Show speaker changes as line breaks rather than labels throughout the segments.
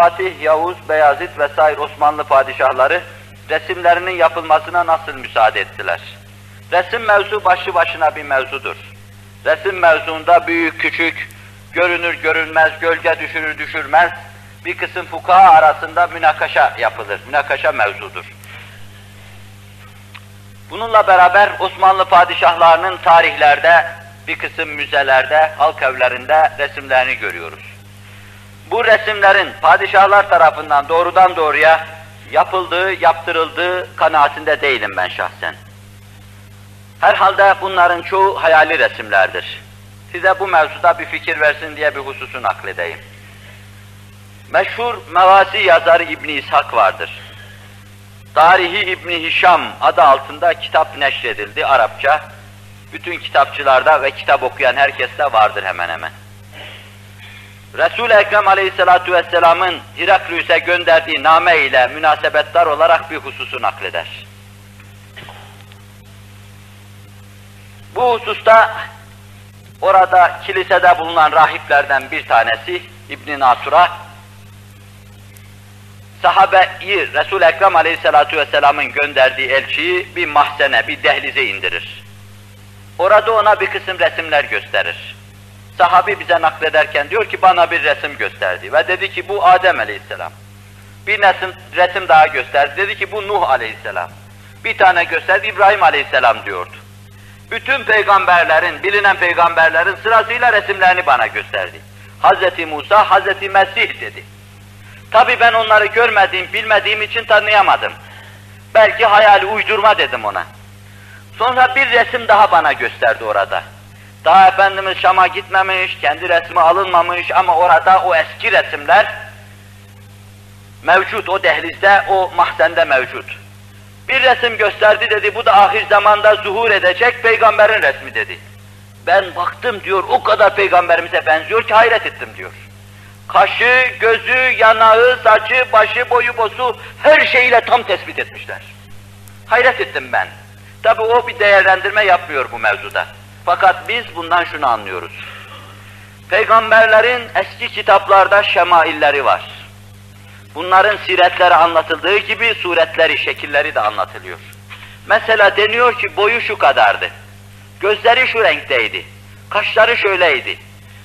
Fatih, Yavuz, Beyazıt vesaire Osmanlı padişahları resimlerinin yapılmasına nasıl müsaade ettiler? Resim mevzu başlı başına bir mevzudur. Resim mevzuunda büyük küçük, görünür görünmez, gölge düşürür düşürmez bir kısım fukaha arasında münakaşa yapılır. Münakaşa mevzudur. Bununla beraber Osmanlı padişahlarının tarihlerde, bir kısım müzelerde, halk evlerinde resimlerini görüyoruz. Bu resimlerin padişahlar tarafından doğrudan doğruya yapıldığı, yaptırıldığı kanaatinde değilim ben şahsen. Herhalde bunların çoğu hayali resimlerdir. Size bu mevzuda bir fikir versin diye bir hususu nakledeyim. Meşhur Mevasi yazarı İbni İshak vardır. Tarihi İbni Hişam adı altında kitap neşredildi Arapça. Bütün kitapçılarda ve kitap okuyan herkeste vardır hemen hemen. Resul-i Ekrem Aleyhisselatü Vesselam'ın Hiraklüs'e gönderdiği name ile münasebetler olarak bir hususu nakleder. Bu hususta orada kilisede bulunan rahiplerden bir tanesi İbn Nasur'a sahabeyi Resul Ekrem Aleyhissalatu vesselam'ın gönderdiği elçiyi bir mahzene, bir dehlize indirir. Orada ona bir kısım resimler gösterir. Sahabi bize naklederken diyor ki bana bir resim gösterdi ve dedi ki bu Adem Aleyhisselam. Bir resim, resim daha gösterdi. Dedi ki bu Nuh Aleyhisselam. Bir tane gösterdi İbrahim Aleyhisselam diyordu. Bütün peygamberlerin, bilinen peygamberlerin sırasıyla resimlerini bana gösterdi. Hazreti Musa, Hazreti Mesih dedi. Tabi ben onları görmediğim, bilmediğim için tanıyamadım. Belki hayali uydurma dedim ona. Sonra bir resim daha bana gösterdi orada. Daha Efendimiz Şam'a gitmemiş, kendi resmi alınmamış ama orada o eski resimler mevcut, o dehlizde, o mahzende mevcut. Bir resim gösterdi dedi, bu da ahir zamanda zuhur edecek peygamberin resmi dedi. Ben baktım diyor, o kadar peygamberimize benziyor ki hayret ettim diyor. Kaşı, gözü, yanağı, saçı, başı, boyu, bosu her şeyiyle tam tespit etmişler. Hayret ettim ben. Tabi o bir değerlendirme yapmıyor bu mevzuda. Fakat biz bundan şunu anlıyoruz. Peygamberlerin eski kitaplarda şemailleri var. Bunların siretleri anlatıldığı gibi suretleri, şekilleri de anlatılıyor. Mesela deniyor ki boyu şu kadardı. Gözleri şu renkteydi. Kaşları şöyleydi.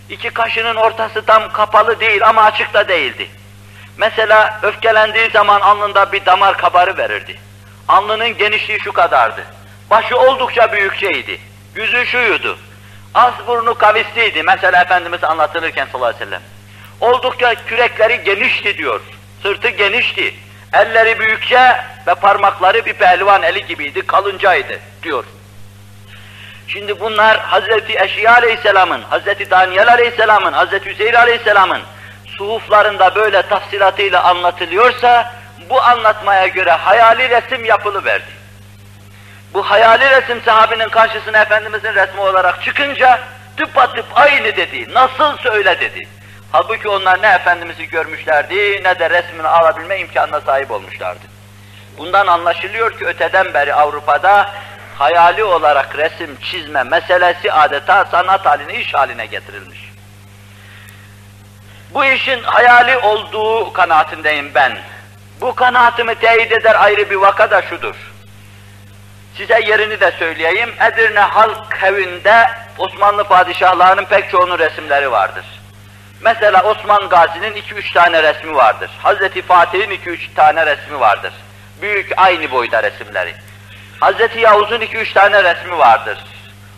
İki kaşının ortası tam kapalı değil ama açık da değildi. Mesela öfkelendiği zaman alnında bir damar kabarı verirdi. Alnının genişliği şu kadardı. Başı oldukça büyükçeydi. Yüzü şuydu. Az burnu kavisliydi. Mesela Efendimiz anlatılırken sallallahu aleyhi ve sellem. Oldukça kürekleri genişti diyor. Sırtı genişti. Elleri büyükçe ve parmakları bir pehlivan eli gibiydi, kalıncaydı diyor. Şimdi bunlar Hazreti Eşya Aleyhisselam'ın, Hazreti Daniel Aleyhisselam'ın, Hazreti Hüseyin Aleyhisselam'ın suhuflarında böyle tafsilatıyla anlatılıyorsa bu anlatmaya göre hayali resim yapılı verdi. Bu hayali resim sahabinin karşısına Efendimizin resmi olarak çıkınca tıpatıp aynı dedi, nasıl söyle dedi. Halbuki onlar ne Efendimiz'i görmüşlerdi ne de resmini alabilme imkanına sahip olmuşlardı. Bundan anlaşılıyor ki öteden beri Avrupa'da hayali olarak resim çizme meselesi adeta sanat haline, iş haline getirilmiş. Bu işin hayali olduğu kanaatindeyim ben. Bu kanaatimi teyit eder ayrı bir vaka da şudur. Size yerini de söyleyeyim. Edirne Halk Evi'nde Osmanlı padişahlarının pek çoğunun resimleri vardır. Mesela Osman Gazi'nin iki üç tane resmi vardır. Hazreti Fatih'in iki üç tane resmi vardır. Büyük aynı boyda resimleri. Hazreti Yavuz'un iki üç tane resmi vardır.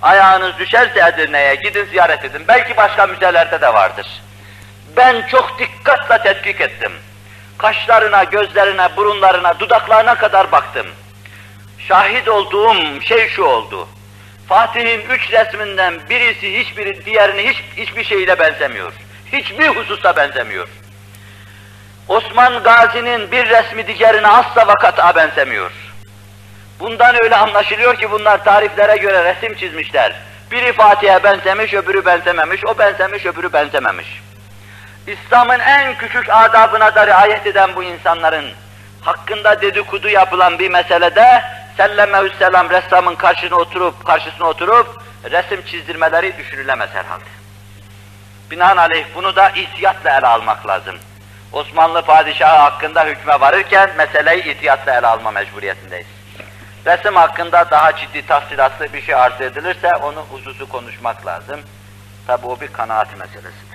Ayağınız düşerse Edirne'ye gidin ziyaret edin. Belki başka müzelerde de vardır. Ben çok dikkatle tetkik ettim. Kaşlarına, gözlerine, burunlarına, dudaklarına kadar baktım. Şahit olduğum şey şu oldu. Fatih'in üç resminden birisi hiçbiri diğerini hiç, hiçbir şeyle benzemiyor. Hiçbir hususta benzemiyor. Osman Gazi'nin bir resmi diğerine asla vakata benzemiyor. Bundan öyle anlaşılıyor ki bunlar tariflere göre resim çizmişler. Biri Fatih'e benzemiş, öbürü benzememiş, o benzemiş, öbürü benzememiş. İslam'ın en küçük adabına da riayet eden bu insanların hakkında dedikodu yapılan bir meselede sellemehüsselam ressamın karşısına oturup karşısına oturup resim çizdirmeleri düşünülemez herhalde. Binaenaleyh bunu da ihtiyatla ele almak lazım. Osmanlı padişahı hakkında hükme varırken meseleyi ihtiyatla ele alma mecburiyetindeyiz. Resim hakkında daha ciddi tafsilatlı bir şey arz edilirse onu hususu konuşmak lazım. Tabi o bir kanaat meselesidir.